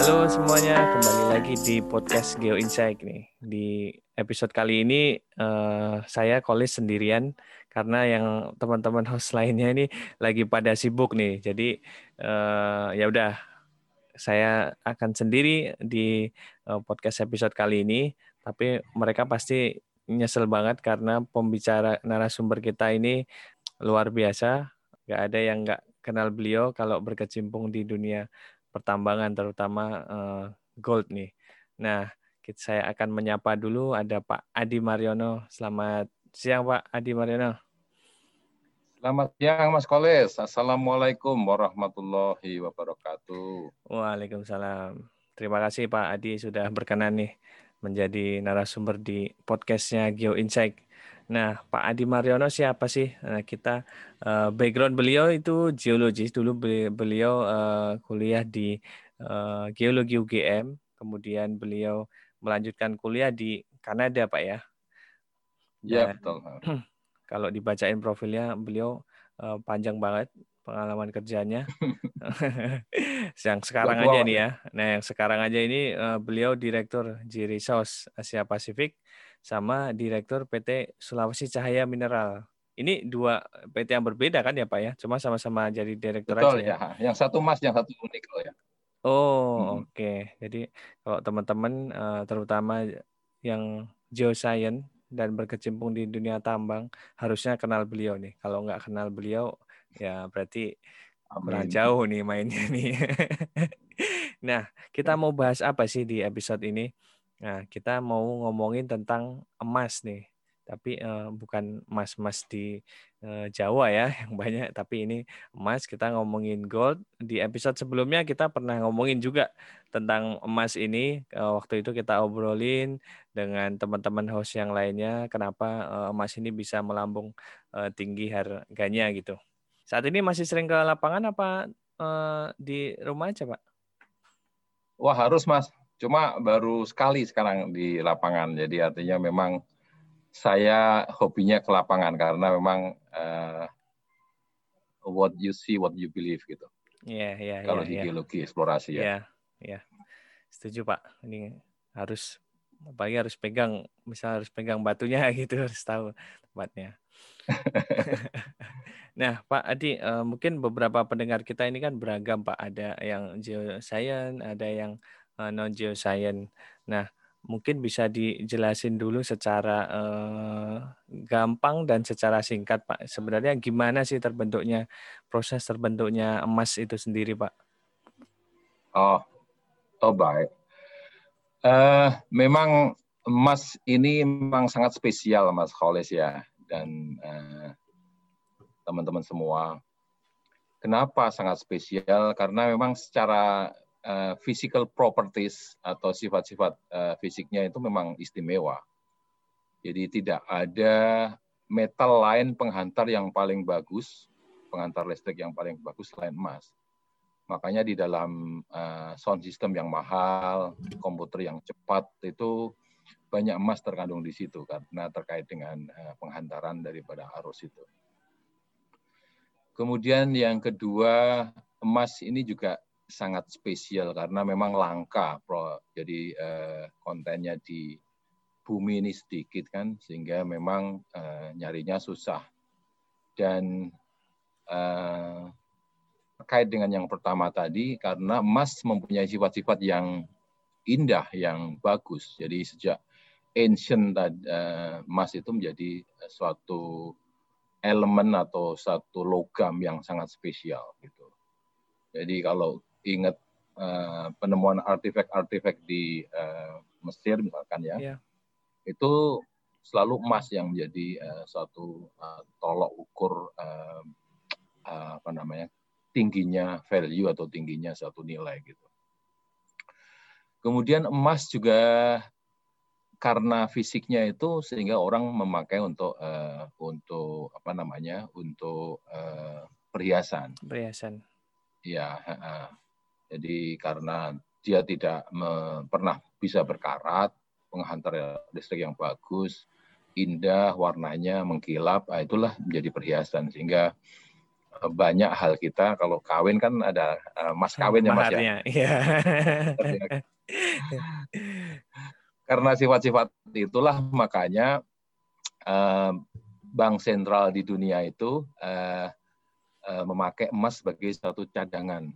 Halo semuanya, kembali lagi di podcast Geo Insight nih. Di episode kali ini uh, saya Kolis sendirian karena yang teman-teman host lainnya ini lagi pada sibuk nih. Jadi uh, ya udah saya akan sendiri di uh, podcast episode kali ini, tapi mereka pasti nyesel banget karena pembicara narasumber kita ini luar biasa. Gak ada yang nggak kenal beliau kalau berkecimpung di dunia pertambangan terutama uh, gold nih. Nah, saya akan menyapa dulu ada Pak Adi Mariono. Selamat siang Pak Adi Mariono. Selamat siang Mas Koles. Assalamualaikum warahmatullahi wabarakatuh. Waalaikumsalam. Terima kasih Pak Adi sudah berkenan nih menjadi narasumber di podcastnya Geo Insight. Nah, Pak Adi Mariono siapa sih? Nah, kita uh, background beliau itu geologis. Dulu beliau uh, kuliah di uh, geologi UGM, kemudian beliau melanjutkan kuliah di Kanada, Pak ya. Iya, betul. Kalau dibacain profilnya, beliau uh, panjang banget pengalaman kerjanya. yang sekarang aja nih ya. Nah, yang sekarang aja ini uh, beliau direktur G Resource Asia Pasifik sama Direktur PT Sulawesi Cahaya Mineral. Ini dua PT yang berbeda kan ya Pak ya? Cuma sama-sama jadi direktur Betul, aja ya. ya. Yang satu emas, yang satu nikel ya. Oh, hmm. oke. Okay. Jadi kalau teman-teman eh, terutama yang geoscience dan berkecimpung di dunia tambang harusnya kenal beliau nih. Kalau nggak kenal beliau ya berarti kurang jauh nih mainnya nih. nah, kita mau bahas apa sih di episode ini? Nah, kita mau ngomongin tentang emas nih. Tapi uh, bukan emas-emas di uh, Jawa ya yang banyak, tapi ini emas kita ngomongin gold. Di episode sebelumnya kita pernah ngomongin juga tentang emas ini. Uh, waktu itu kita obrolin dengan teman-teman host yang lainnya kenapa uh, emas ini bisa melambung uh, tinggi harganya gitu. Saat ini masih sering ke lapangan apa uh, di rumah aja, Pak? Wah, harus, Mas Cuma baru sekali sekarang di lapangan. Jadi artinya memang saya hobinya ke lapangan karena memang uh, what you see, what you believe gitu. Iya, yeah, iya. Yeah, Kalau yeah, di yeah. geologi eksplorasi ya. Iya, yeah, iya. Yeah. Setuju Pak. Ini harus apalagi harus pegang, misal harus pegang batunya gitu, harus tahu tempatnya. nah, Pak Adi, uh, mungkin beberapa pendengar kita ini kan beragam, Pak. Ada yang geoscience, ada yang uh, eh, non geoscience. Nah, mungkin bisa dijelasin dulu secara uh, gampang dan secara singkat, Pak. Sebenarnya gimana sih terbentuknya proses terbentuknya emas itu sendiri, Pak? Oh, oh baik. Uh, memang emas ini memang sangat spesial, Mas Kholes ya, dan teman-teman semua. Kenapa sangat spesial? Karena memang secara uh, physical properties atau sifat-sifat uh, fisiknya itu memang istimewa. Jadi tidak ada metal lain penghantar yang paling bagus, penghantar listrik yang paling bagus selain emas. Makanya di dalam uh, sound system yang mahal, komputer yang cepat itu banyak emas terkandung di situ karena terkait dengan uh, penghantaran daripada arus itu. Kemudian yang kedua, emas ini juga sangat spesial karena memang langka, Pro. Jadi eh, kontennya di bumi ini sedikit kan, sehingga memang eh, nyarinya susah. Dan eh, terkait dengan yang pertama tadi, karena emas mempunyai sifat-sifat yang indah, yang bagus. Jadi sejak ancient uh, emas itu menjadi suatu elemen atau satu logam yang sangat spesial gitu. Jadi kalau ingat uh, penemuan artefak-artefak di uh, Mesir misalkan ya, yeah. itu selalu emas yang menjadi uh, suatu uh, tolok ukur uh, uh, apa namanya tingginya value atau tingginya suatu nilai gitu. Kemudian emas juga karena fisiknya itu sehingga orang memakai untuk uh, untuk apa namanya untuk uh, perhiasan. Perhiasan. Ya, uh, jadi karena dia tidak pernah bisa berkarat, penghantar listrik yang bagus, indah, warnanya mengkilap, ah, itulah menjadi perhiasan. Sehingga banyak hal kita kalau kawin kan ada mas kawin ya mas ya. Iya. Karena sifat-sifat itulah makanya bank sentral di dunia itu memakai emas sebagai satu cadangan.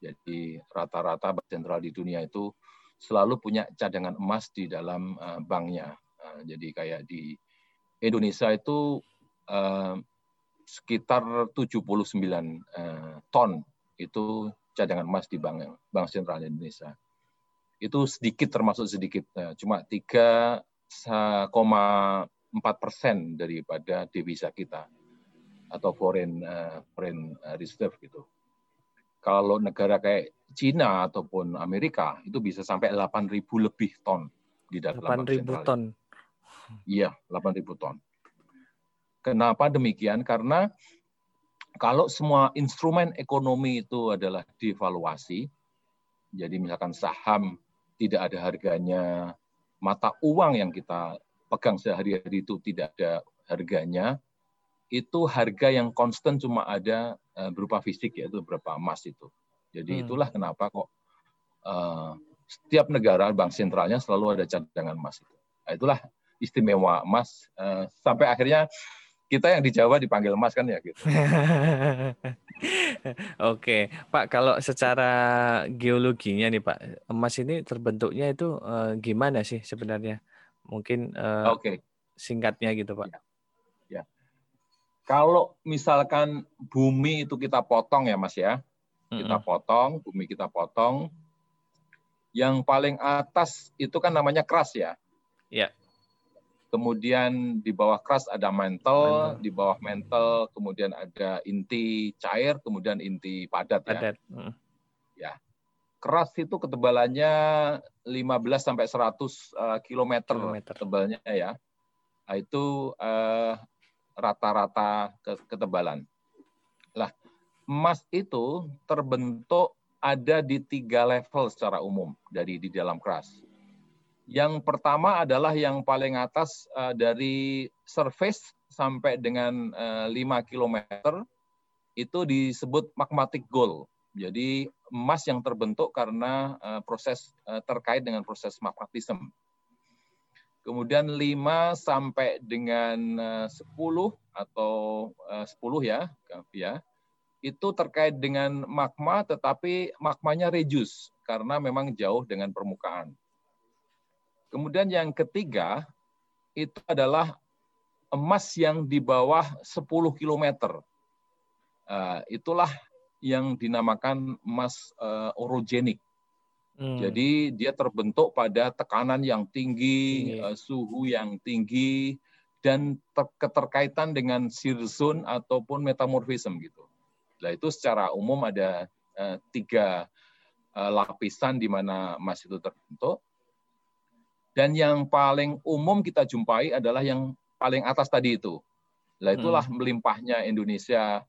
Jadi rata-rata bank sentral di dunia itu selalu punya cadangan emas di dalam banknya. Jadi kayak di Indonesia itu uh, sekitar 79 uh, ton itu cadangan emas di Bank Bank Sentral Indonesia. Itu sedikit termasuk sedikit, cuma 3,4 persen daripada devisa kita atau foreign uh, foreign reserve gitu. Kalau negara kayak Cina ataupun Amerika itu bisa sampai 8.000 lebih ton di dalam 8.000 ton. Iya, 8.000 ton. Kenapa demikian? Karena kalau semua instrumen ekonomi itu adalah devaluasi, jadi misalkan saham tidak ada harganya, mata uang yang kita pegang sehari-hari itu tidak ada harganya, itu harga yang konstan cuma ada eh, berupa fisik yaitu berupa emas itu. Jadi hmm. itulah kenapa kok uh, setiap negara bank sentralnya selalu ada cadangan emas itu. Nah, itulah istimewa emas uh, sampai akhirnya kita yang di Jawa dipanggil emas kan ya gitu. Oke, Pak kalau secara geologinya nih Pak, emas ini terbentuknya itu uh, gimana sih sebenarnya? Mungkin uh, Oke. singkatnya gitu Pak. Ya. ya. Kalau misalkan bumi itu kita potong ya Mas ya, kita potong, bumi kita potong. Yang paling atas itu kan namanya keras ya. Iya kemudian di bawah keras ada mantle, di bawah mantle kemudian ada inti cair, kemudian inti padat, ya. padat. ya. Hmm. Ya. Keras itu ketebalannya 15 sampai 100 uh, km, tebalnya ya. Nah, itu uh, rata-rata ketebalan. Lah, emas itu terbentuk ada di tiga level secara umum dari di dalam keras yang pertama adalah yang paling atas uh, dari surface sampai dengan uh, 5 km itu disebut magmatic gold. Jadi emas yang terbentuk karena uh, proses uh, terkait dengan proses magmatisme. Kemudian 5 sampai dengan uh, 10 atau uh, 10 ya, ya. Itu terkait dengan magma tetapi magmanya reduce karena memang jauh dengan permukaan. Kemudian yang ketiga itu adalah emas yang di bawah 10 km. Uh, itulah yang dinamakan emas uh, orogenik. Hmm. Jadi dia terbentuk pada tekanan yang tinggi, uh, suhu yang tinggi, dan ter keterkaitan dengan zone ataupun metamorfism gitu. Nah itu secara umum ada uh, tiga uh, lapisan di mana emas itu terbentuk. Dan yang paling umum kita jumpai adalah yang paling atas tadi itu. Nah, itulah hmm. melimpahnya Indonesia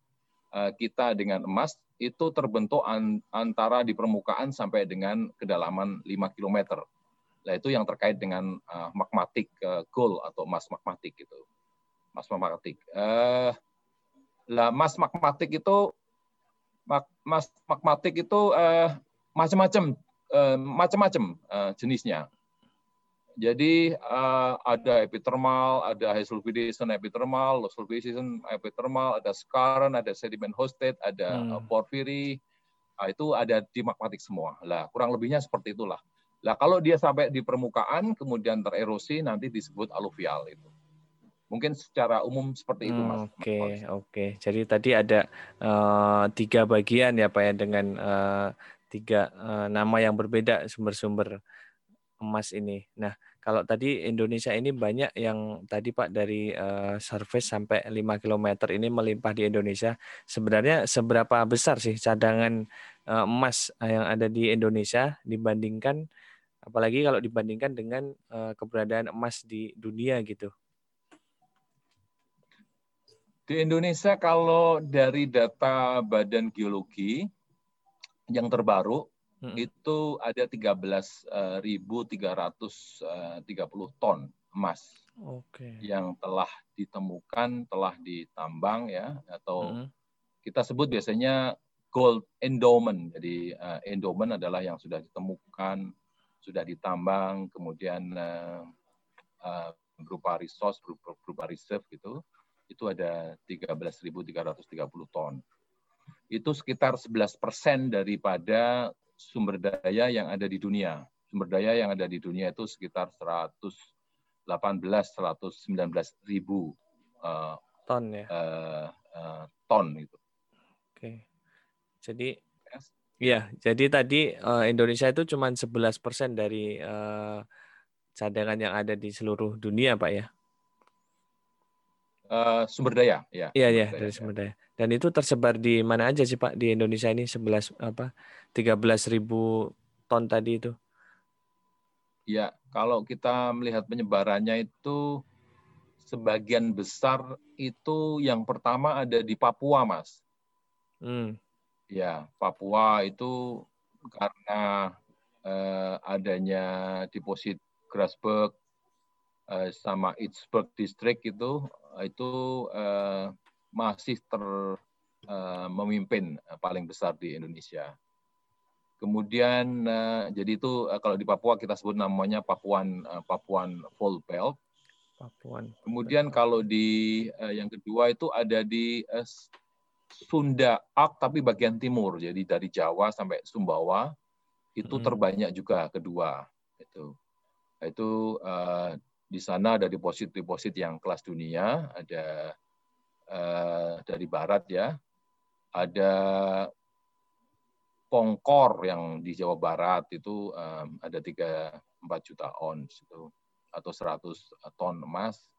eh, kita dengan emas itu terbentuk antara di permukaan sampai dengan kedalaman 5 km. Nah, itu yang terkait dengan uh, magmatik uh, gold atau emas magmatik itu. Emas magmatik. Uh, lah emas magmatik itu emas magmatik itu uh, macam-macam uh, macam-macam uh, jenisnya. Jadi uh, ada epithermal, ada high sulfidation epithermal, low sulfidation epithermal, ada skarn, ada sediment hosted, ada hmm. porphyry. Nah, itu ada di magmatik semua. Lah, kurang lebihnya seperti itulah. Lah, kalau dia sampai di permukaan kemudian tererosi nanti disebut aluvial itu. Mungkin secara umum seperti itu, Mas. Oke, okay, oke. Okay. Jadi tadi ada uh, tiga bagian ya, Pak ya dengan uh, tiga uh, nama yang berbeda sumber-sumber emas ini. Nah, kalau tadi Indonesia ini banyak yang tadi Pak dari uh, surface sampai 5 km ini melimpah di Indonesia. Sebenarnya seberapa besar sih cadangan uh, emas yang ada di Indonesia dibandingkan apalagi kalau dibandingkan dengan uh, keberadaan emas di dunia gitu. Di Indonesia kalau dari data Badan Geologi yang terbaru hmm. itu ada 13.330 eh, ton emas Oke. yang telah ditemukan, telah ditambang ya atau Mm-mm. kita sebut biasanya gold endowment. Jadi uh, endowment adalah yang sudah ditemukan, sudah ditambang, kemudian uh, uh, berupa resource, berupa, berupa reserve gitu. Itu ada 13.330 ton. Itu sekitar 11% daripada sumber daya yang ada di dunia. Sumber daya yang ada di dunia itu sekitar 118 119 ribu uh, Ton ya. uh, uh, ton gitu. Oke. Jadi Yes. Iya, jadi tadi eh, Indonesia itu cuma 11% dari eh, cadangan yang ada di seluruh dunia, Pak ya. Uh, sumber daya, ya. Iya, iya, dari daya. sumber daya. Dan itu tersebar di mana aja sih, Pak? Di Indonesia ini 11 apa? 13.000 ton tadi itu. Ya, kalau kita melihat penyebarannya itu sebagian besar itu yang pertama ada di Papua, Mas. Hmm. Ya, Papua itu karena eh, adanya deposit Grasberg eh, sama Ittsburg District itu itu eh, masih ter eh, memimpin eh, paling besar di Indonesia. Kemudian eh, jadi itu eh, kalau di Papua kita sebut namanya Papuan eh, Papuan Full Belt. Papuan. Kemudian kalau di eh, yang kedua itu ada di eh, Sunda Ak tapi bagian timur. Jadi dari Jawa sampai Sumbawa itu Hmm. terbanyak juga kedua. Itu itu eh, di sana ada deposit-deposit yang kelas dunia, ada eh, dari barat ya. Ada Pongkor yang di Jawa Barat itu eh, ada 3 4 juta ons itu atau 100 ton emas.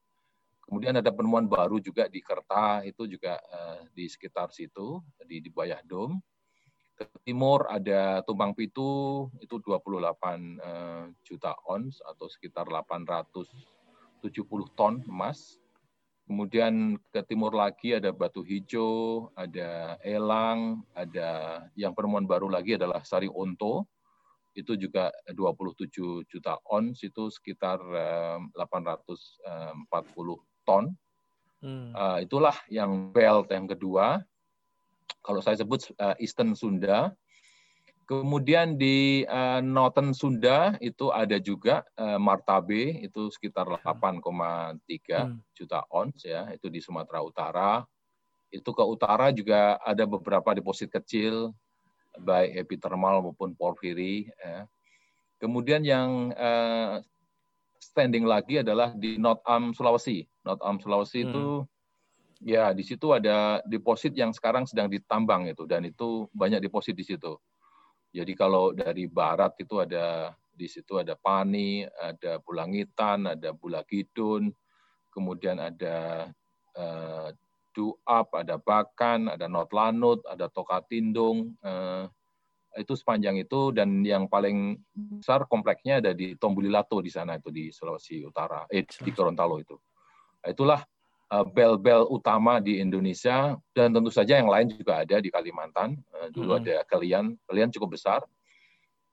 Kemudian ada penemuan baru juga di Kerta itu juga eh, di sekitar situ di di Bayah Dom. Ke timur ada Tumpang Pitu itu 28 eh, juta ons atau sekitar 870 ton emas. Kemudian ke timur lagi ada Batu Hijau, ada Elang, ada yang penemuan baru lagi adalah Sari Onto. Itu juga 27 juta ons, itu sekitar eh, 840 ton. Hmm. Uh, itulah yang belt yang kedua. Kalau saya sebut uh, Eastern Sunda. Kemudian di uh, Northern Sunda itu ada juga uh, Martabe itu sekitar 8,3 Hmm. juta ons ya, itu di Sumatera Utara. Itu ke utara juga ada beberapa deposit kecil baik epithermal maupun porfiri ya. Kemudian yang eh, standing lagi adalah di North Arm Sulawesi. North Arm Sulawesi Hmm. itu ya di situ ada deposit yang sekarang sedang ditambang itu dan itu banyak deposit di situ. Jadi kalau dari barat itu ada di situ ada Pani, ada Bulangitan, ada Bulagidun, kemudian ada eh, Duap, ada Bakan, ada Not Lanut, ada Tokatindung, eh, itu sepanjang itu dan yang paling besar kompleksnya ada di Tombulilato di sana itu di Sulawesi Utara, eh di Gorontalo itu. Nah, Itulah bel-bel utama di Indonesia dan tentu saja yang lain juga ada di Kalimantan. Eh, Dulu Mm-mm. ada Kalian, Kalian cukup besar.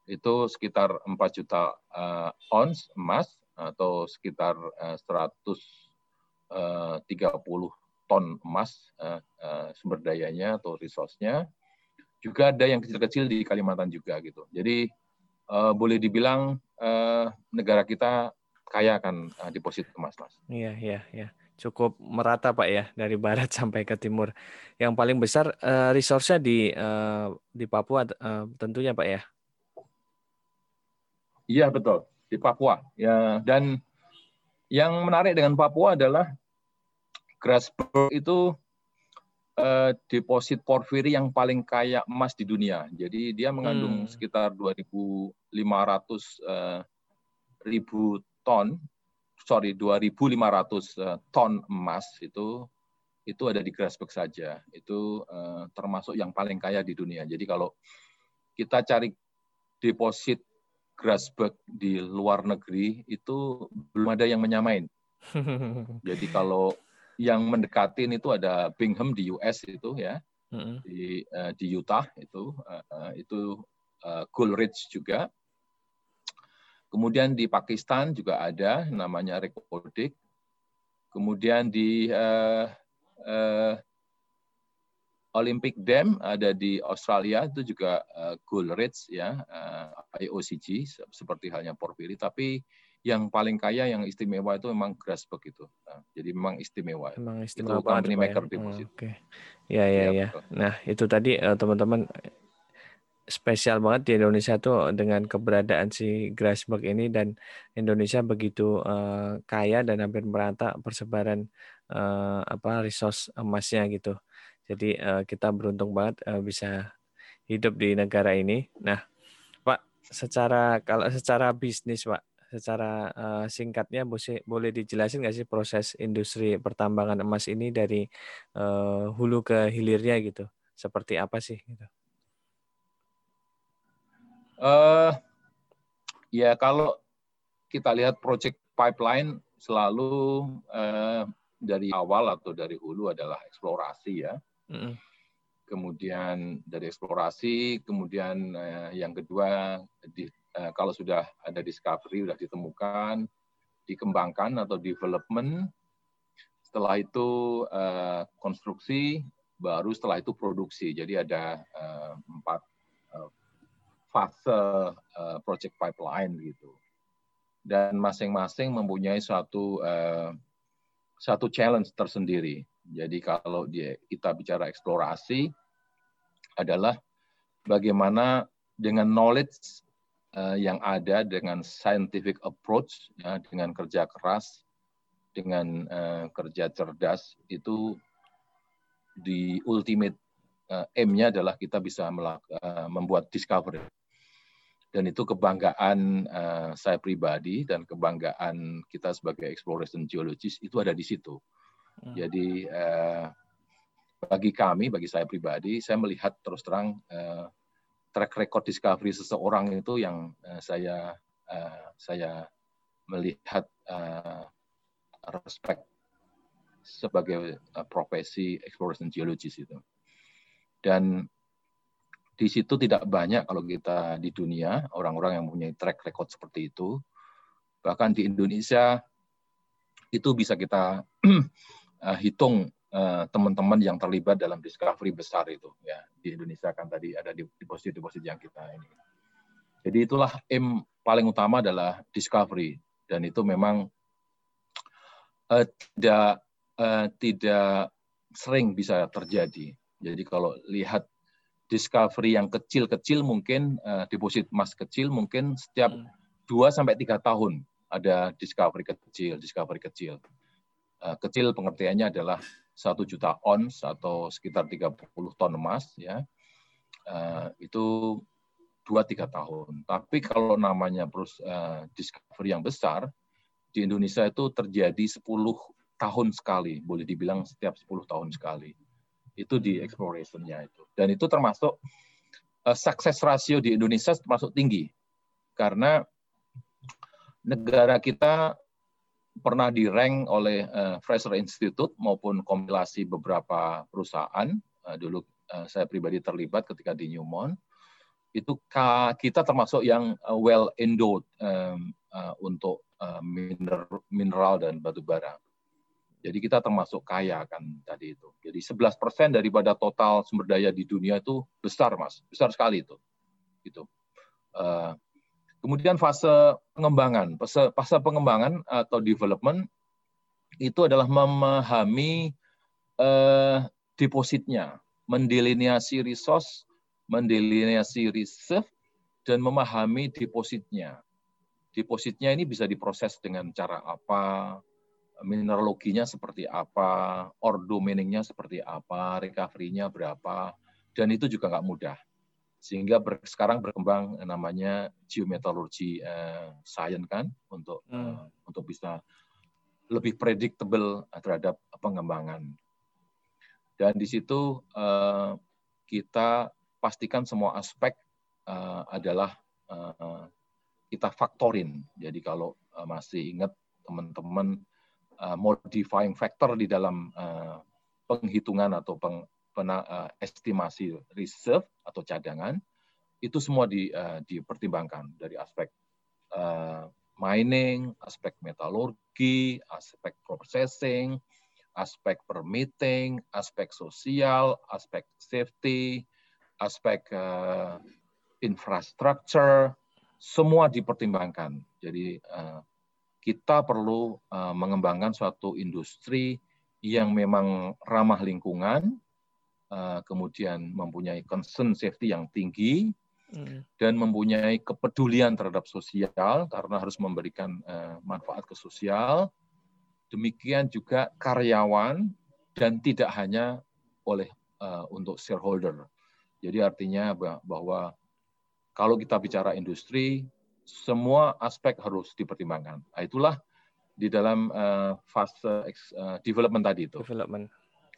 Itu sekitar 4 juta eh, ons emas atau sekitar eh, 130 ton emas eh, eh, sumber dayanya atau resource-nya. Juga ada yang kecil-kecil di Kalimantan juga gitu. Jadi eh, boleh dibilang eh, negara kita kaya akan eh, deposit emas, Mas. Iya, iya, iya. Cukup merata Pak ya dari barat sampai ke timur. Yang paling besar eh, resource-nya di eh, di Papua eh, tentunya Pak ya. Iya betul di Papua. Ya dan yang menarik dengan Papua adalah Grasberg itu eh, deposit porfiri yang paling kaya emas di dunia. Jadi dia mengandung Hmm. sekitar 2.500 eh, ribu ton, sorry 2.500 eh, ton emas itu itu ada di Grasberg saja. Itu eh, termasuk yang paling kaya di dunia. Jadi kalau kita cari deposit Grasberg di luar negeri itu belum ada yang menyamain. Jadi kalau yang mendekatin itu ada Bingham di US itu ya di eh, di Utah itu eh, itu eh, Coleridge juga. Kemudian di Pakistan juga ada namanya Rekodik. Kemudian di uh, uh, Olympic Dam ada di Australia itu juga uh, Gold Ridge ya uh, IOCG seperti halnya Porphyry tapi yang paling kaya yang istimewa itu memang Grasberg itu. Nah, jadi memang istimewa. Memang istimewa itu company ya? maker ya? deposit. Oh, Oke. Okay. Ya ya ya. ya. Nah, itu tadi teman-teman spesial banget di Indonesia tuh dengan keberadaan si Grasberg ini dan Indonesia begitu uh, kaya dan hampir merata persebaran uh, apa resource emasnya gitu. Jadi uh, kita beruntung banget uh, bisa hidup di negara ini. Nah, Pak, secara kalau secara bisnis, Pak, secara uh, singkatnya boleh boleh dijelasin nggak sih proses industri pertambangan emas ini dari uh, hulu ke hilirnya gitu? Seperti apa sih gitu? Uh, ya kalau kita lihat project pipeline selalu uh, dari awal atau dari hulu adalah eksplorasi ya. Mm. Kemudian dari eksplorasi, kemudian uh, yang kedua di, uh, kalau sudah ada discovery sudah ditemukan, dikembangkan atau development. Setelah itu uh, konstruksi, baru setelah itu produksi. Jadi ada uh, empat fase uh, project pipeline gitu. Dan masing-masing mempunyai suatu uh, satu challenge tersendiri. Jadi kalau dia, kita bicara eksplorasi adalah bagaimana dengan knowledge uh, yang ada dengan scientific approach ya, dengan kerja keras dengan uh, kerja cerdas itu di ultimate uh, aim-nya adalah kita bisa uh, membuat discovery dan itu kebanggaan uh, saya pribadi dan kebanggaan kita sebagai exploration geologist itu ada di situ. Hmm. Jadi uh, bagi kami, bagi saya pribadi, saya melihat terus terang uh, track record discovery seseorang itu yang uh, saya uh, saya melihat uh, respect sebagai uh, profesi exploration geologist itu. Dan di situ tidak banyak kalau kita di dunia orang-orang yang mempunyai track record seperti itu. Bahkan di Indonesia itu bisa kita uh, hitung uh, teman-teman yang terlibat dalam discovery besar itu ya di Indonesia kan tadi ada di deposit-deposit yang kita ini. Jadi itulah aim paling utama adalah discovery dan itu memang uh, tidak uh, tidak sering bisa terjadi. Jadi kalau lihat discovery yang kecil-kecil mungkin uh, deposit emas kecil mungkin setiap hmm. dua sampai tiga tahun ada discovery kecil, discovery kecil. Uh, kecil pengertiannya adalah satu juta ons atau sekitar 30 ton emas ya. Uh, itu dua tiga tahun. Tapi kalau namanya terus uh, discovery yang besar di Indonesia itu terjadi 10 tahun sekali, boleh dibilang setiap 10 tahun sekali itu di exploration-nya itu. Dan itu termasuk uh, success ratio di Indonesia termasuk tinggi. Karena negara kita pernah di-rank oleh uh, Fraser Institute maupun kompilasi beberapa perusahaan. Uh, dulu uh, saya pribadi terlibat ketika di Newmont. Itu kita termasuk yang well endowed um, uh, untuk uh, mineral dan batu bara. Jadi kita termasuk kaya kan tadi itu. Jadi 11% daripada total sumber daya di dunia itu besar mas, besar sekali itu. Gitu. Uh, kemudian fase pengembangan, fase, fase pengembangan atau development itu adalah memahami uh, depositnya, mendelineasi resource, mendelineasi reserve, dan memahami depositnya. Depositnya ini bisa diproses dengan cara apa, mineraloginya seperti apa, ordo miningnya seperti apa, recovery-nya berapa, dan itu juga nggak mudah. Sehingga ber, sekarang berkembang namanya geometallurgy eh, science kan untuk hmm. eh, untuk bisa lebih predictable terhadap pengembangan. Dan di situ eh, kita pastikan semua aspek eh, adalah eh, kita faktorin. Jadi kalau eh, masih ingat teman-teman Uh, modifying factor di dalam uh, penghitungan atau peng, pena, uh, estimasi reserve atau cadangan itu semua di, uh, dipertimbangkan dari aspek mining, aspek metalurgi, aspek processing, aspek permitting, aspek sosial, aspek safety, aspek uh, infrastructure, semua dipertimbangkan. Jadi uh, kita perlu uh, mengembangkan suatu industri yang memang ramah lingkungan, uh, kemudian mempunyai concern safety yang tinggi, Hmm. dan mempunyai kepedulian terhadap sosial karena harus memberikan uh, manfaat ke sosial. Demikian juga karyawan dan tidak hanya oleh uh, untuk shareholder. Jadi artinya bahwa kalau kita bicara industri, semua aspek harus dipertimbangkan. Nah, itulah di dalam uh, fase uh, development tadi itu. Development.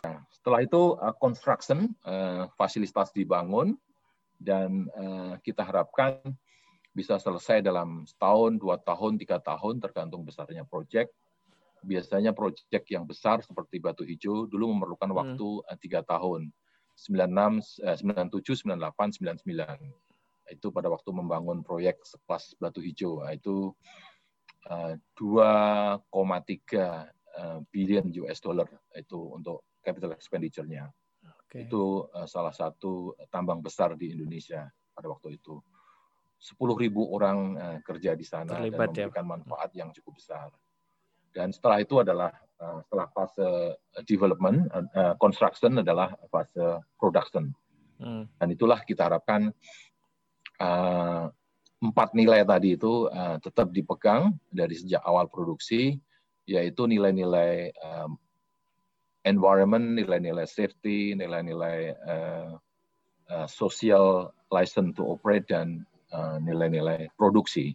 Nah, setelah itu uh, construction, uh, fasilitas dibangun, dan uh, kita harapkan bisa selesai dalam setahun, dua tahun, tiga tahun, tergantung besarnya proyek. Biasanya proyek yang besar seperti Batu Hijau dulu memerlukan hmm. waktu tiga tahun, 96, uh, 97, 98, 99. Itu pada waktu membangun proyek sekelas Batu Hijau. Nah, itu uh, 2,3 uh, billion US dollar itu untuk capital expenditure-nya. Okay. Itu uh, salah satu tambang besar di Indonesia pada waktu itu. 10.000 orang uh, kerja di sana Terlibat, dan ya. memberikan ya. manfaat yang cukup besar. Dan setelah itu adalah uh, setelah fase development, uh, construction adalah fase production. Hmm. Dan itulah kita harapkan uh, empat nilai tadi itu uh, tetap dipegang dari sejak awal produksi, yaitu nilai-nilai um, environment, nilai-nilai safety, nilai-nilai uh, social license to operate dan nilai-nilai produksi.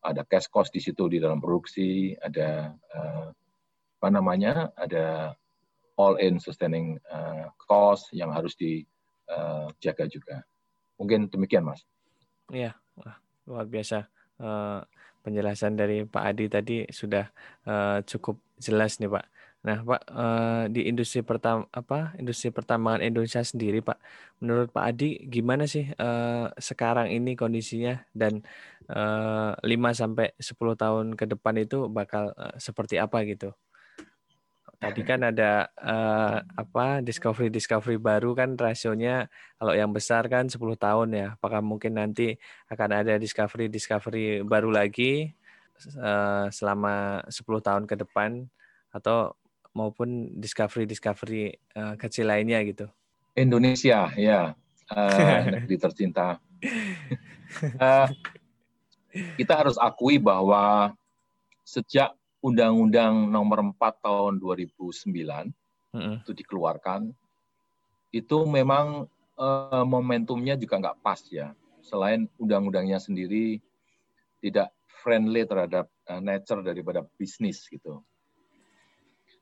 Ada cash cost di situ di dalam produksi, ada apa namanya, ada all in sustaining cost yang harus dijaga juga. Mungkin demikian, Mas. Iya, luar biasa. Uh, penjelasan dari Pak Adi tadi sudah uh, cukup jelas nih, Pak. Nah, Pak, uh, di industri pertam apa industri pertambangan Indonesia sendiri, Pak, menurut Pak Adi gimana sih uh, sekarang ini kondisinya dan uh, 5 sampai 10 tahun ke depan itu bakal uh, seperti apa gitu? Tadi kan ada uh, apa discovery discovery baru kan rasionya kalau yang besar kan 10 tahun ya. Apakah mungkin nanti akan ada discovery discovery baru lagi uh, selama 10 tahun ke depan atau maupun discovery-discovery uh, kecil lainnya gitu. Indonesia, ya, uh, negeri tercinta. uh, kita harus akui bahwa sejak Undang-Undang Nomor 4 Tahun 2009 mm -hmm. itu dikeluarkan, itu memang uh, momentumnya juga nggak pas ya. Selain undang-undangnya sendiri tidak friendly terhadap uh, nature daripada bisnis gitu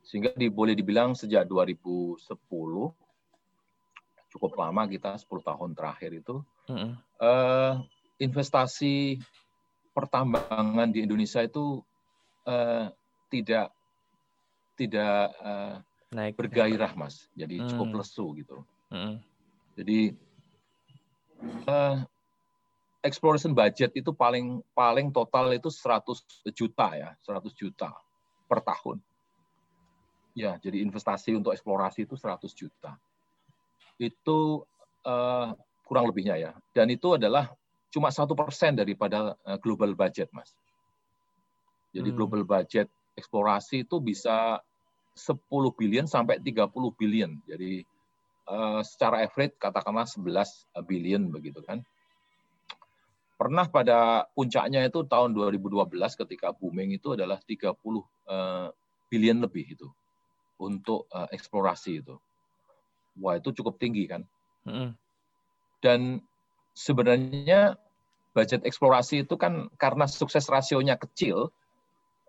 sehingga di, boleh dibilang sejak 2010 cukup lama kita 10 tahun terakhir itu mm -hmm. uh, investasi pertambangan di Indonesia itu uh, tidak tidak uh, Naik. bergairah mas, jadi mm. cukup lesu gitu. Mm. Jadi uh, exploration budget itu paling paling total itu 100 juta ya, 100 juta per tahun. Ya, jadi investasi untuk eksplorasi itu 100 juta. Itu uh, kurang lebihnya ya. Dan itu adalah cuma satu persen daripada uh, global budget, mas. Jadi hmm. global budget eksplorasi itu bisa 10 billion sampai 30 billion. Jadi uh, secara average katakanlah 11 billion begitu kan. Pernah pada puncaknya itu tahun 2012 ketika booming itu adalah 30 uh, billion lebih itu untuk uh, eksplorasi itu. Wah itu cukup tinggi kan. Mm. Dan sebenarnya budget eksplorasi itu kan karena sukses rasionya kecil, eh,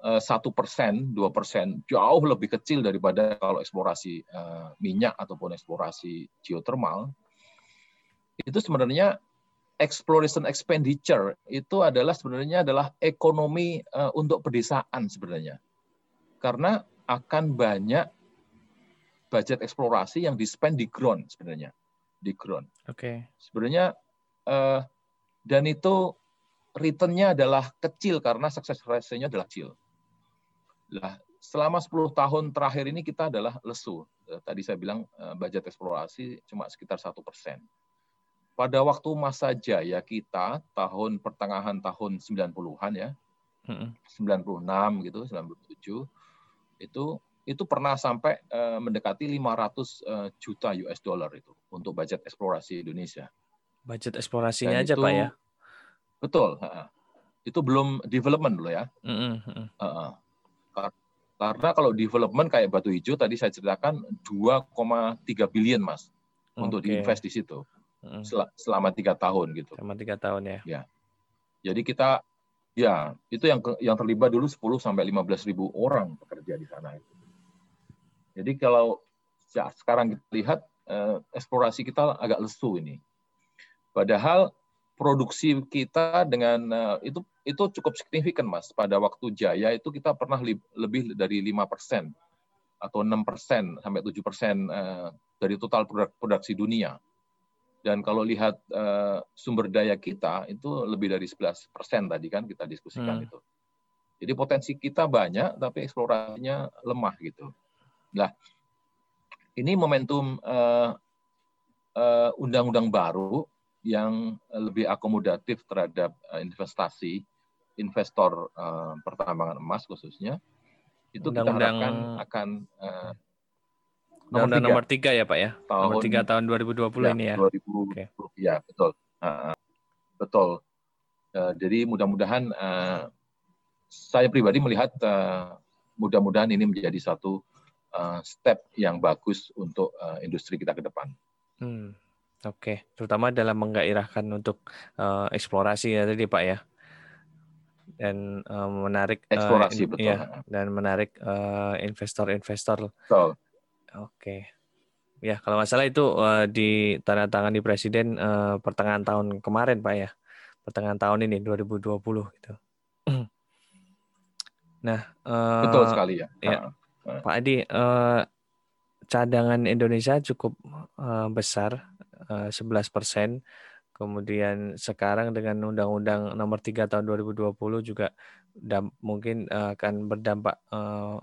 satu persen, dua persen, jauh lebih kecil daripada kalau eksplorasi uh, minyak ataupun eksplorasi geothermal. Itu sebenarnya exploration expenditure itu adalah sebenarnya adalah ekonomi uh, untuk pedesaan sebenarnya. Karena akan banyak budget eksplorasi yang di spend di ground sebenarnya di ground. Oke. Okay. Sebenarnya uh, dan itu returnnya adalah kecil karena sukses ratio-nya adalah kecil. Lah, selama 10 tahun terakhir ini kita adalah lesu. Eh, tadi saya bilang eh, budget eksplorasi cuma sekitar satu persen. Pada waktu masa jaya kita tahun pertengahan tahun 90-an ya, 96 gitu, 97 itu itu pernah sampai uh, mendekati 500 uh, juta US dollar itu untuk budget eksplorasi Indonesia. Budget eksplorasinya Dan aja itu, Pak ya? Betul. Itu belum development loh ya. Mm -hmm. Karena kalau development kayak Batu Hijau tadi saya ceritakan 2,3 billion mas okay. untuk diinvest di situ mm. selama tiga tahun gitu. Selama tiga tahun ya. Ya. Jadi kita ya itu yang yang terlibat dulu 10 sampai 15 ribu orang pekerja di sana itu. Jadi kalau ya, sekarang kita lihat eh, eksplorasi kita agak lesu ini. Padahal produksi kita dengan uh, itu itu cukup signifikan mas. Pada waktu jaya itu kita pernah lebih dari lima persen atau enam persen sampai tujuh persen uh, dari total produk, produksi dunia. Dan kalau lihat uh, sumber daya kita itu lebih dari 11 persen tadi kan kita diskusikan hmm. itu. Jadi potensi kita banyak tapi eksplorasinya lemah gitu. Nah ini momentum undang-undang uh, uh, undang -undang baru yang lebih akomodatif terhadap eh, investasi investor uh, pertambangan emas khususnya itu Undang -undang... kita harapkan akan uh, nomor, tiga. nomor tiga ya pak ya tahun, nomor tiga tahun 2020 ya, ini ya 2020 okay. ya betul uh, betul uh, jadi mudah-mudahan uh, saya pribadi melihat uh, mudah-mudahan ini menjadi satu uh, step yang bagus untuk uh, industri kita ke depan. Hmm. Oke, terutama dalam menggairahkan untuk uh, eksplorasi ya tadi Pak ya. Dan uh, menarik eksplorasi uh, in, betul. Ya, dan menarik investor-investor. Uh, Oke. Ya, kalau nggak salah itu uh, tanda di presiden uh, pertengahan tahun kemarin Pak ya. Pertengahan tahun ini 2020 gitu. nah, uh, betul sekali ya. ya Pak Adi, uh, cadangan Indonesia cukup uh, besar 11 eh, persen. Kemudian sekarang dengan Undang-Undang Nomor 3 Tahun 2020 juga mungkin eh, akan berdampak uh,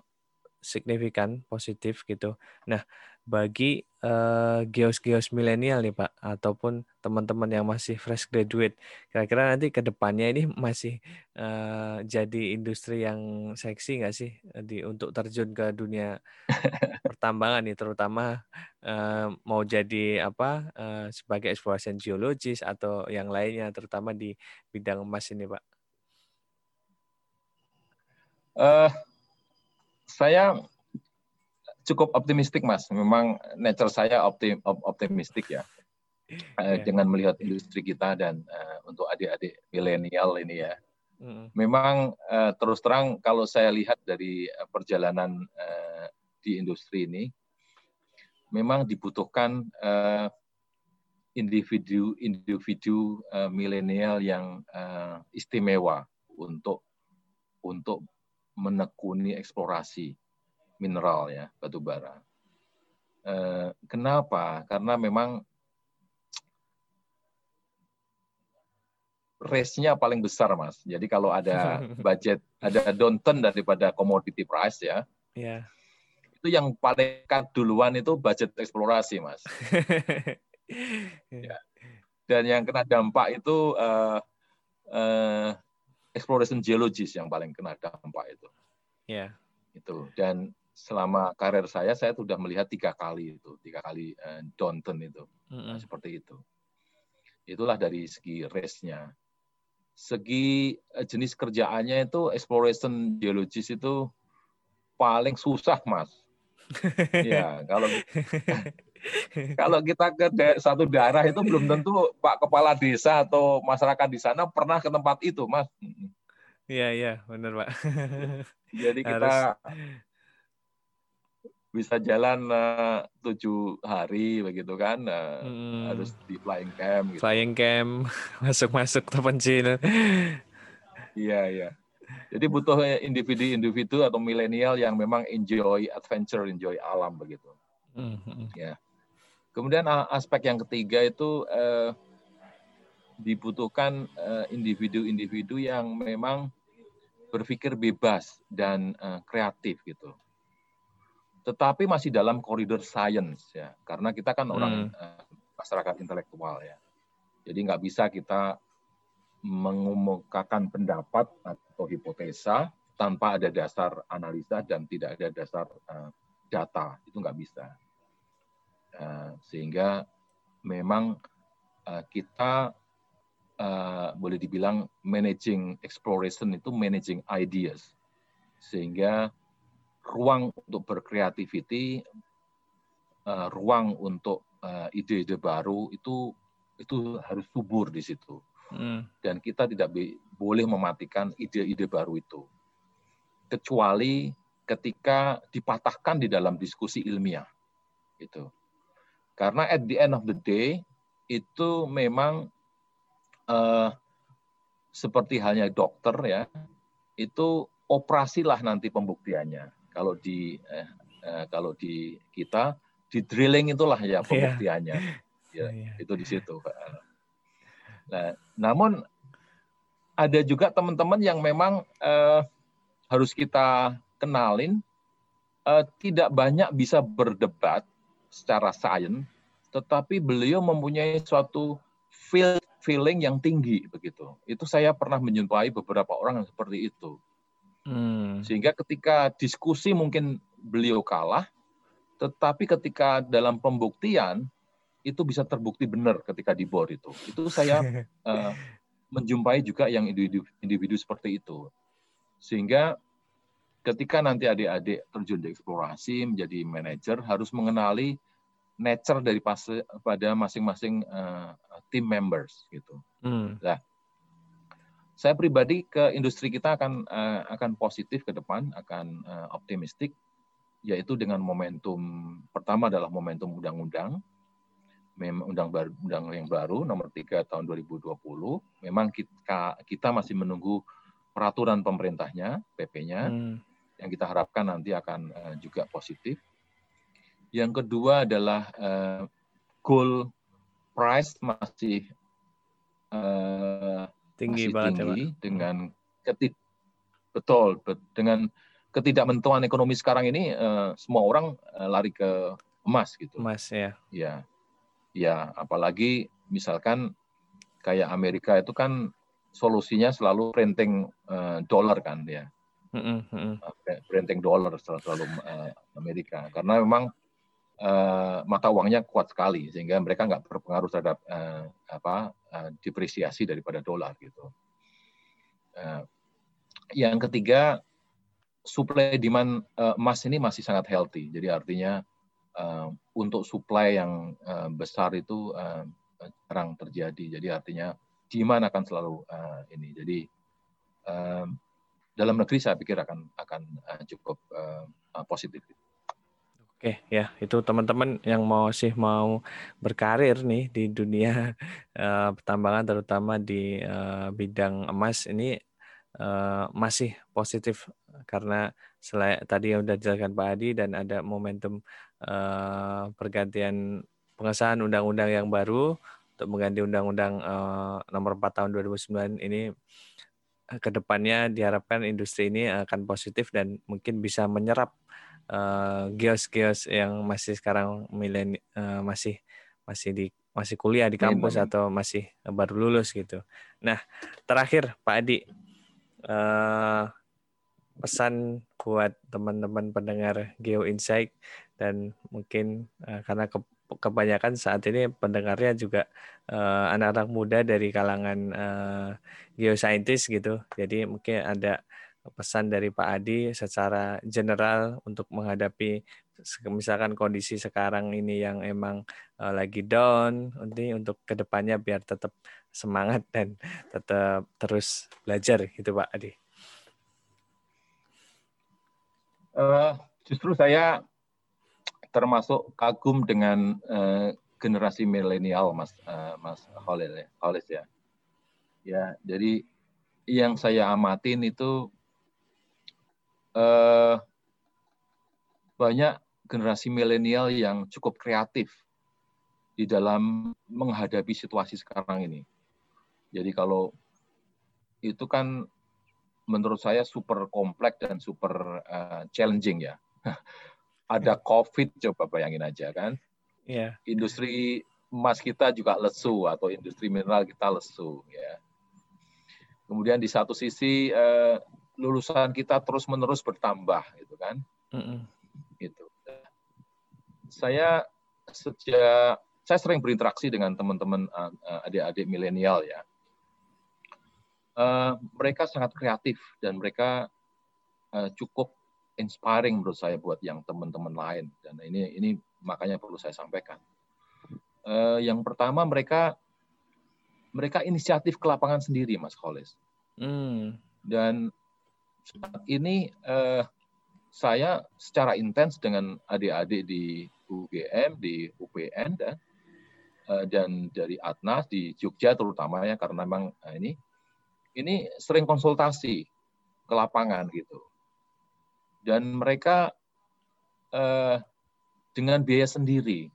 signifikan positif gitu. Nah, bagi uh, geos-geos milenial nih Pak, ataupun teman-teman yang masih fresh graduate, kira-kira nanti ke depannya ini masih uh, jadi industri yang seksi nggak sih di untuk terjun ke dunia pertambangan nih, terutama uh, mau jadi apa uh, sebagai exploration geologis atau yang lainnya, terutama di bidang emas ini Pak. Uh, saya cukup optimistik mas. Memang nature saya optim, optimistik ya. Yeah. Dengan melihat industri kita dan uh, untuk adik-adik milenial ini ya. Mm. Memang uh, terus terang kalau saya lihat dari perjalanan uh, di industri ini, memang dibutuhkan uh, individu individu uh, milenial yang uh, istimewa untuk untuk menekuni eksplorasi mineral ya, batu bara. Eh, kenapa? Karena memang race-nya paling besar, Mas. Jadi kalau ada budget, ada downturn daripada commodity price ya, yeah. itu yang paling duluan itu budget eksplorasi, Mas. ya. Dan yang kena dampak itu uh, uh, exploration geologis yang paling kena dampak itu. Ya. Yeah. Itu dan selama karir saya saya sudah melihat tiga kali itu tiga kali uh, downturn itu mm-hmm. nah, seperti itu. Itulah dari segi race-nya. Segi uh, jenis kerjaannya itu exploration geologis itu paling susah mas. ya kalau kalau kita ke satu daerah itu belum tentu Pak Kepala Desa atau masyarakat di sana pernah ke tempat itu, Mas. Iya, iya, benar, Pak. Jadi kita bisa jalan uh, tujuh hari begitu kan uh, hmm. harus di flying camp gitu. flying camp masuk masuk terpencil iya iya jadi butuh individu-individu atau milenial yang memang enjoy adventure enjoy alam begitu hmm. ya kemudian aspek yang ketiga itu uh, dibutuhkan eh, individu-individu yang memang berpikir bebas dan uh, kreatif gitu. Tetapi masih dalam koridor science ya, karena kita kan orang uh, masyarakat intelektual ya. Jadi nggak bisa kita mengemukakan pendapat atau hipotesa tanpa ada dasar analisa dan tidak ada dasar uh, data itu nggak bisa. Uh, sehingga memang uh, kita uh, boleh dibilang managing exploration itu managing ideas sehingga ruang untuk berkreativiti uh, ruang untuk uh, ide-ide baru itu itu harus subur di situ hmm. dan kita tidak boleh mematikan ide-ide baru itu kecuali ketika dipatahkan di dalam diskusi ilmiah itu karena at the end of the day itu memang uh, seperti halnya dokter ya, itu operasilah nanti pembuktiannya. Kalau di eh, eh, kalau di kita di drilling itulah ya iya. pembuktiannya. Yeah. Ya, yeah. itu di situ. Nah, namun ada juga teman-teman yang memang eh, harus kita kenalin eh, tidak banyak bisa berdebat secara sains, tetapi beliau mempunyai suatu field feeling yang tinggi begitu. Itu saya pernah menjumpai beberapa orang yang seperti itu. Hmm. Sehingga ketika diskusi mungkin beliau kalah, tetapi ketika dalam pembuktian itu bisa terbukti benar ketika di board itu. Itu saya uh, menjumpai juga yang individu, individu seperti itu. Sehingga ketika nanti adik-adik terjun di eksplorasi menjadi manajer harus mengenali nature dari pas, pada masing-masing uh, team members gitu. Hmm. Nah, saya pribadi ke industri kita akan uh, akan positif ke depan, akan uh, optimistik, yaitu dengan momentum pertama adalah momentum undang-undang, undang baru, undang yang baru nomor 3 tahun 2020. Memang kita kita masih menunggu peraturan pemerintahnya, PP-nya, hmm. yang kita harapkan nanti akan uh, juga positif. Yang kedua adalah uh, goal price masih uh, tinggi masih banget ya, tinggi ya, dengan ketid betul dengan ketidakmentuan ekonomi sekarang ini uh, semua orang uh, lari ke emas gitu. Emas ya. Ya. Ya, apalagi misalkan kayak Amerika itu kan solusinya selalu printing uh, dolar kan ya. Mm -hmm. Printing dolar selalu, selalu uh, Amerika karena memang uh, mata uangnya kuat sekali sehingga mereka nggak berpengaruh terhadap uh, apa uh, depresiasi daripada dolar gitu. Uh, yang ketiga supply demand uh, emas ini masih sangat healthy. Jadi artinya uh, untuk supply yang uh, besar itu uh, jarang terjadi. Jadi artinya demand akan selalu uh, ini. Jadi uh, dalam negeri saya pikir akan akan cukup uh, positif. Oke, ya itu teman-teman yang mau sih mau berkarir nih di dunia uh, pertambangan terutama di uh, bidang emas ini uh, masih positif. Karena selain tadi yang sudah dijelaskan Pak Adi dan ada momentum uh, pergantian pengesahan undang-undang yang baru untuk mengganti undang-undang uh, nomor 4 tahun 2009 ini ke depannya diharapkan industri ini akan positif dan mungkin bisa menyerap uh, geos-geos yang masih sekarang milen uh, masih masih di masih kuliah di kampus Memang. atau masih baru lulus gitu. Nah, terakhir Pak Adi uh, pesan buat teman-teman pendengar Geo Insight dan mungkin uh, karena ke, kebanyakan saat ini pendengarnya juga anak-anak uh, muda dari kalangan uh, geoscientist gitu. Jadi mungkin ada pesan dari Pak Adi secara general untuk menghadapi misalkan kondisi sekarang ini yang emang uh, lagi down ini untuk ke depannya biar tetap semangat dan tetap terus belajar gitu Pak Adi. Uh, justru saya termasuk kagum dengan uh, generasi milenial Mas uh, Mas Khalil ya, ya. Ya, jadi yang saya amatin itu eh, banyak generasi milenial yang cukup kreatif di dalam menghadapi situasi sekarang ini. Jadi kalau itu kan menurut saya super kompleks dan super uh, challenging ya. Ada COVID coba bayangin aja kan. Yeah. Industri emas kita juga lesu atau industri mineral kita lesu ya. Kemudian di satu sisi uh, lulusan kita terus menerus bertambah gitu kan. Mm -mm. Gitu. Saya sejak saya sering berinteraksi dengan teman-teman uh, adik-adik milenial ya uh, mereka sangat kreatif dan mereka uh, cukup inspiring menurut saya buat yang teman-teman lain dan ini ini makanya perlu saya sampaikan. Uh, yang pertama mereka mereka inisiatif ke lapangan sendiri, Mas Kholis. Hmm. Dan saat ini uh, saya secara intens dengan adik-adik di UGM, di UPN dan uh, dan dari Atnas di Jogja terutama ya karena memang uh, ini ini sering konsultasi ke lapangan gitu. Dan mereka eh, dengan biaya sendiri.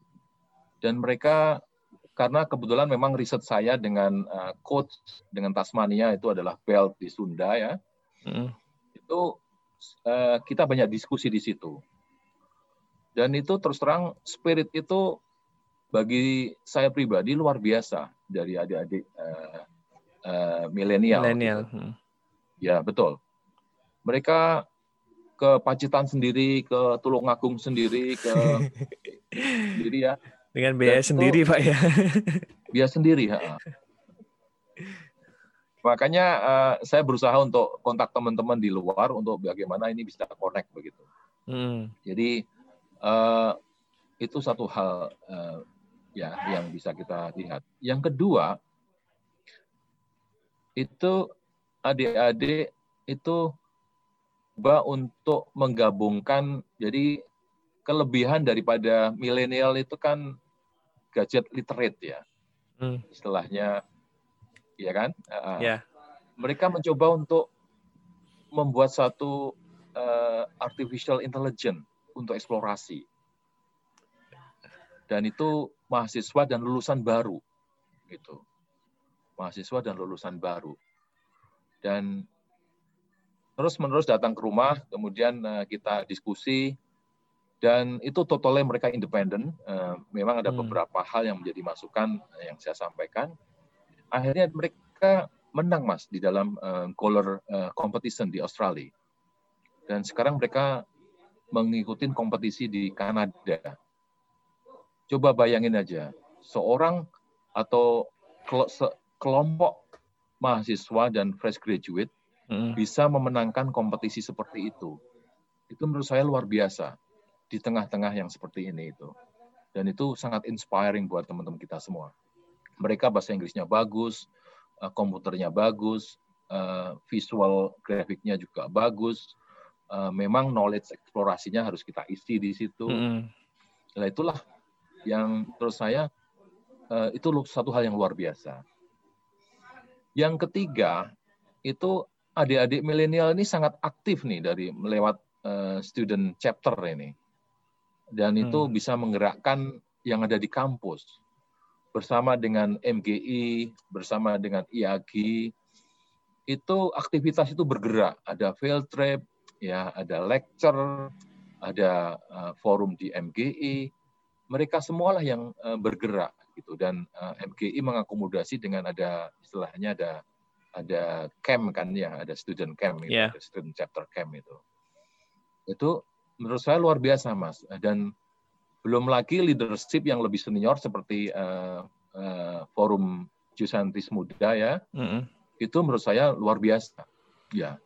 Dan mereka karena kebetulan memang riset saya dengan uh, coach dengan Tasmania itu adalah belt di Sunda ya. Mm. Itu uh, kita banyak diskusi di situ. Dan itu terus terang spirit itu bagi saya pribadi luar biasa dari adik-adik uh, uh, milenial. Milenial. Hmm. Ya betul. Mereka ke Pacitan sendiri, ke Tulungagung sendiri, ke sendiri ya. Dengan biaya Dan sendiri itu, Pak ya. biaya sendiri. Ya. Makanya uh, saya berusaha untuk kontak teman-teman di luar untuk bagaimana ini bisa connect begitu. Hmm. Jadi uh, itu satu hal uh, ya yang bisa kita lihat. Yang kedua, itu adik-adik itu coba untuk menggabungkan jadi kelebihan daripada milenial itu kan gadget literate ya hmm. istilahnya ya kan uh, yeah. mereka mencoba untuk membuat satu uh, artificial intelligence untuk eksplorasi dan itu mahasiswa dan lulusan baru gitu mahasiswa dan lulusan baru. Dan terus-menerus datang ke rumah, kemudian eh, kita diskusi, dan itu totalnya mereka independen. Eh, memang ada hmm. beberapa hal yang menjadi masukan eh, yang saya sampaikan. Akhirnya mereka menang, Mas, di dalam color competition di Australia. Dan sekarang mereka mengikuti kompetisi di Kanada. Coba bayangin aja, seorang atau kelompok mahasiswa dan fresh graduate hmm. bisa memenangkan kompetisi seperti itu. Itu menurut saya luar biasa di tengah-tengah yang seperti ini itu. Dan itu sangat inspiring buat teman-teman kita semua. Mereka bahasa Inggrisnya bagus, eh, komputernya bagus, eh, visual grafiknya juga bagus. Eh, memang knowledge eksplorasinya harus kita isi di situ. Mm. Nah itulah yang terus saya itu satu hal yang luar biasa. Yang ketiga, itu adik-adik milenial ini sangat aktif nih dari melewat uh, student chapter ini. Dan itu hmm. bisa menggerakkan yang ada di kampus. Bersama dengan MGI, bersama dengan IAG, itu aktivitas itu bergerak. Ada field trip, ya, ada lecture, ada uh, forum di MGI. Mereka semualah yang uh, bergerak gitu dan uh, eh, MGI mengakomodasi dengan ada istilahnya ada ada camp kan ya ada student camp itu, yeah. ada student chapter camp itu itu menurut saya luar biasa mas dan belum lagi leadership yang lebih senior seperti uh, uh, forum Jusantis muda ya. Mm -hmm. itu menurut saya luar biasa. Ya.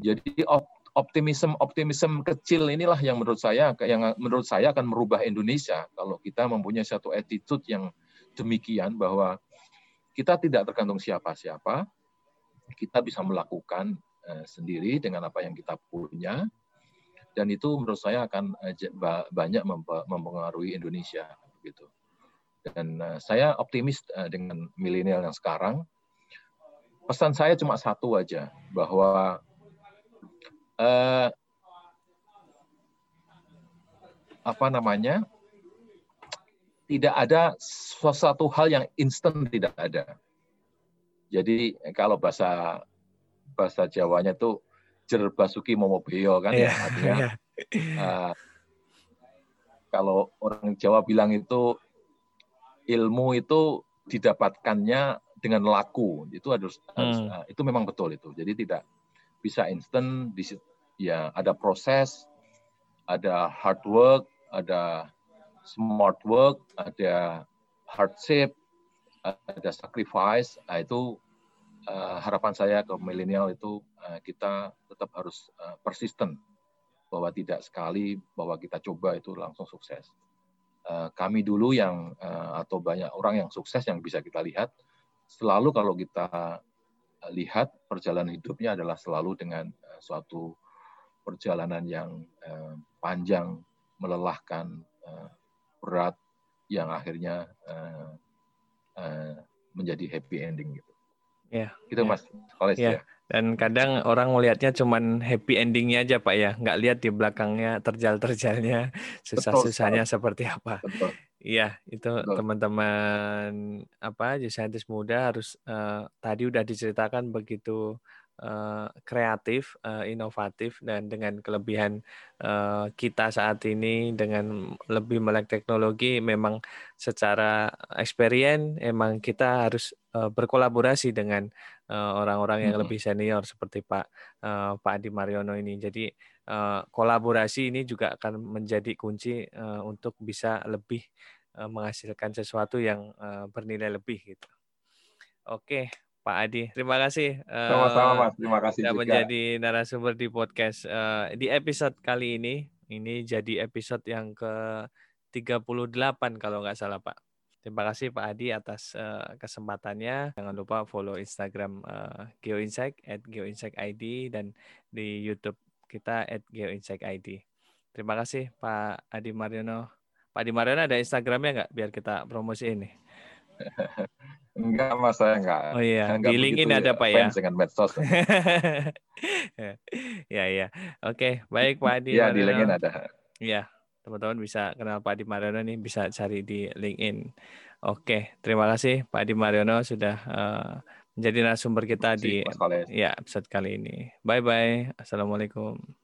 Jadi optimisme optimisme kecil inilah yang menurut saya yang menurut saya akan merubah Indonesia kalau kita mempunyai satu attitude yang demikian bahwa kita tidak tergantung siapa-siapa. Kita bisa melakukan uh, sendiri dengan apa yang kita punya dan itu menurut saya akan uh, banyak mempengaruhi Indonesia gitu. Dan uh, saya optimis uh, dengan milenial yang sekarang. Pesan saya cuma satu aja bahwa eh, apa namanya tidak ada sesuatu hal yang instan tidak ada. Jadi kalau bahasa bahasa Jawanya itu jer basuki momobeo kan yeah. ya artinya uh, kalau orang Jawa bilang itu ilmu itu didapatkannya dengan laku itu harus, hmm. harus uh, itu memang betul itu jadi tidak bisa instan ya ada proses ada hard work ada smart work ada hardship ada sacrifice nah, itu uh, harapan saya ke milenial itu uh, kita tetap harus uh, persisten bahwa tidak sekali bahwa kita coba itu langsung sukses. Kami dulu yang atau banyak orang yang sukses yang bisa kita lihat selalu kalau kita lihat perjalanan hidupnya adalah selalu dengan suatu perjalanan yang panjang, melelahkan, berat, yang akhirnya menjadi happy ending gitu. Ya. Gitu ya. Mas. Koles, ya. ya. Dan kadang orang melihatnya cuman happy endingnya aja Pak ya, nggak lihat di belakangnya terjal-terjalnya, susah-susahnya seperti apa. Iya, itu teman-teman apa saintis muda harus uh, tadi udah diceritakan begitu uh, kreatif, uh, inovatif dan dengan kelebihan uh, kita saat ini dengan lebih melek teknologi memang secara experience emang kita harus uh, berkolaborasi dengan orang-orang uh, yang hmm. lebih senior seperti Pak uh, Pak Adi Mariono ini. Jadi uh, kolaborasi ini juga akan menjadi kunci uh, untuk bisa lebih uh, menghasilkan sesuatu yang uh, bernilai lebih gitu. Oke, Pak Adi. Terima kasih. Sama-sama Mas, terima kasih sudah juga. menjadi narasumber di podcast. Uh, di episode kali ini, ini jadi episode yang ke 38 kalau nggak salah Pak. Terima kasih Pak Adi atas uh, kesempatannya. Jangan lupa follow Instagram uh, GeoInsight at GeoInsight.id dan di YouTube kita at GeoInsight.id. Terima kasih Pak Adi Mariono. Pak Adi Mariono ada Instagramnya nggak biar kita promosi ini? Enggak, Mas, saya enggak. Oh iya, enggak di LinkedIn ada Pak ya? dengan medsos. ya, ya. Oke, baik Pak Adi. Ya, di LinkedIn ada. Ya, teman-teman bisa kenal Pak Adi Mariono nih, bisa cari di LinkedIn. Oke, terima kasih Pak Adi Mariono sudah uh, menjadi narasumber kita di ya episode kali ini. Bye bye. Assalamualaikum.